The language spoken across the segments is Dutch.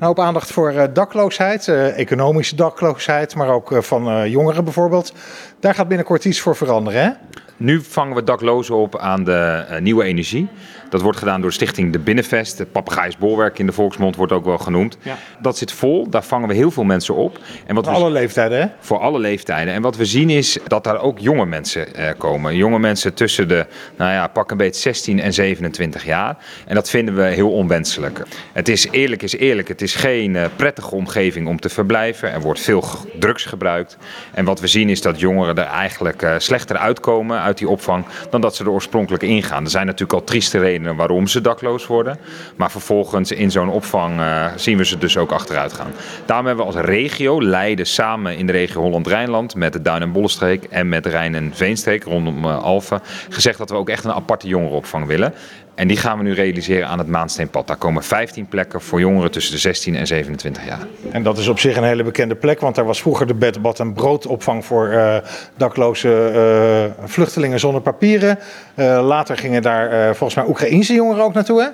Een hoop aandacht voor uh, dakloosheid, uh, economische dakloosheid, maar ook uh, van jongeren bijvoorbeeld. Daar gaat binnenkort iets voor veranderen, hè? Nu vangen we daklozen op aan de nieuwe energie. Dat wordt gedaan door de stichting De Binnenvest. Het papegaaisbolwerk in de volksmond wordt ook wel genoemd. Ja. Dat zit vol, daar vangen we heel veel mensen op. En wat voor alle leeftijden, hè? Voor alle leeftijden. En wat we zien is dat daar ook jonge mensen komen. Jonge mensen tussen de, nou ja, pak een beetje 16 en 27 jaar. En dat vinden we heel onwenselijk. Het is eerlijk is eerlijk, het is geen uh, prettige omgeving om te verblijven. Er wordt veel drugs gebruikt. En wat we zien is dat jongeren er eigenlijk uh, slechter uitkomen uit die opvang dan dat ze er oorspronkelijk ingaan. Er zijn natuurlijk al trieste redenen waarom ze dakloos worden. Maar vervolgens in zo'n opvang uh, zien we ze dus ook achteruit gaan. Daarom hebben we als regio Leiden samen in de regio Holland-Rijnland met de Duin- en Bollenstreek en met Rijn- en Veenstreek rondom Alphen gezegd dat we ook echt een aparte jongerenopvang willen. En die gaan we nu realiseren aan het Maansteenpad. Daar komen 15 plekken voor jongeren tussen de 16 en 27 jaar. En dat is op zich een hele bekende plek, want daar was vroeger de bed, bad en broodopvang voor uh, dakloze uh, vluchtelingen zonder papieren. Uh, later gingen daar volgens mij Oekraïnse jongeren ook naartoe, hè?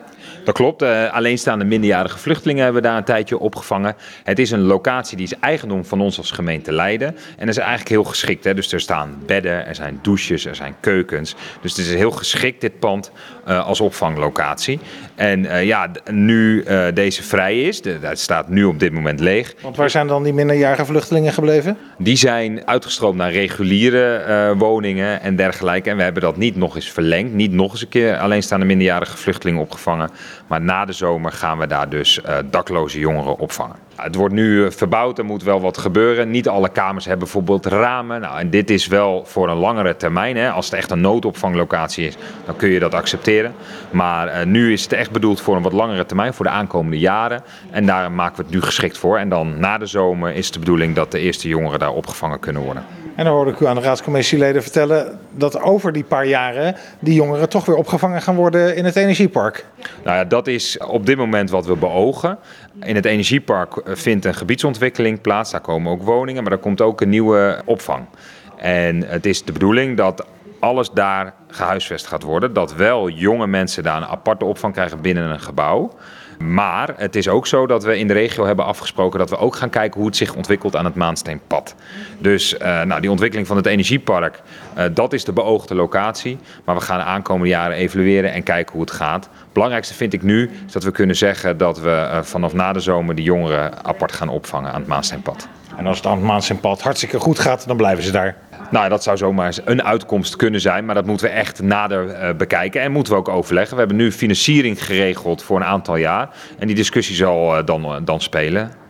Dat klopt. Alleenstaande minderjarige vluchtelingen hebben we daar een tijdje opgevangen. Het is een locatie die is eigendom van ons als gemeente Leiden. En dat is eigenlijk heel geschikt. Hè? Dus er staan bedden, er zijn douches, er zijn keukens. Dus het is heel geschikt, dit pand, als opvanglocatie. En uh, ja, nu deze vrij is, dat staat nu op dit moment leeg. Want waar zijn dan die minderjarige vluchtelingen gebleven? Die zijn uitgestroomd naar reguliere woningen en dergelijke. En we hebben dat niet nog eens verlengd. Niet nog eens een keer alleenstaande minderjarige vluchtelingen opgevangen. Maar na de zomer gaan we daar dus dakloze jongeren opvangen. Het wordt nu eh, verbouwd, er moet wel wat gebeuren. Niet alle kamers hebben bijvoorbeeld ramen. Nou, en dit is wel voor een langere termijn. Hè. Als het echt een noodopvanglocatie is, dan kun je dat accepteren. Maar uh, nu is het echt bedoeld voor een wat langere termijn, voor de aankomende jaren. En daar maken we het nu geschikt voor. En dan na de zomer is de bedoeling dat de eerste jongeren daar opgevangen kunnen worden. En dan hoorde ik u aan de raadscommissieleden vertellen dat over die paar jaren die jongeren toch weer opgevangen gaan worden in het energiepark. Nou ja, dat is op dit moment wat we beogen. In het energiepark vindt een gebiedsontwikkeling plaats. Daar komen ook woningen, maar er komt ook een nieuwe opvang. En het is de bedoeling dat alles daar gehuisvest gaat worden. Dat wel jonge mensen daar een aparte opvang krijgen binnen een gebouw. Maar het is ook zo dat we in de regio hebben afgesproken dat we ook gaan kijken hoe het zich ontwikkelt aan het Maansteenpad. Dus uh, nou, die ontwikkeling van het energiepark, uh, dat is de beoogde locatie. Maar we gaan de aankomende jaren evalueren en kijken hoe het gaat. Belangrijkste vind ik nu is dat we kunnen zeggen dat we uh, vanaf na de zomer de jongeren apart gaan opvangen aan het Maansteenpad. En als het aan het Maansteenpad hartstikke goed gaat, dan blijven ze daar. Nou, dat zou zomaar een uitkomst kunnen zijn, maar dat moeten we echt nader uh, bekijken en moeten we ook overleggen. We hebben nu financiering geregeld voor een aantal jaar en die discussie zal uh, dan, uh, dan spelen.